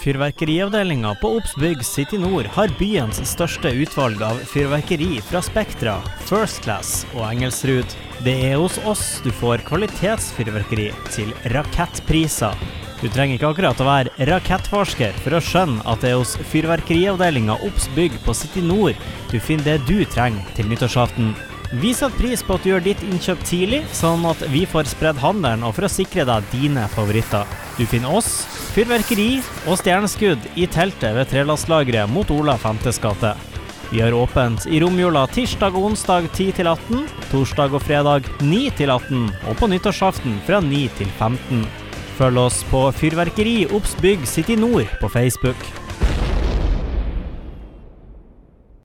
Fyrverkeriavdelinga på Obs Bygg City Nord har byens største utvalg av fyrverkeri fra Spektra, First Class og Engelsrud. Det er hos oss du får kvalitetsfyrverkeri til rakettpriser. Du trenger ikke akkurat å være rakettforsker for å skjønne at det er hos fyrverkeriavdelinga Obs Bygg på City Nord du finner det du trenger til nyttårsaften. Vi setter pris på at du gjør ditt innkjøp tidlig, sånn at vi får spredd handelen og for å sikre deg dine favoritter. Du finner oss, fyrverkeri og stjerneskudd i teltet ved Trelastslageret mot Ola Femtes gate. Vi har åpent i romjula tirsdag og onsdag 10 til 18, torsdag og fredag 9 til 18 og på nyttårsaften fra 9 til 15. Følg oss på Fyrverkeri Obs Bygg City Nord på Facebook.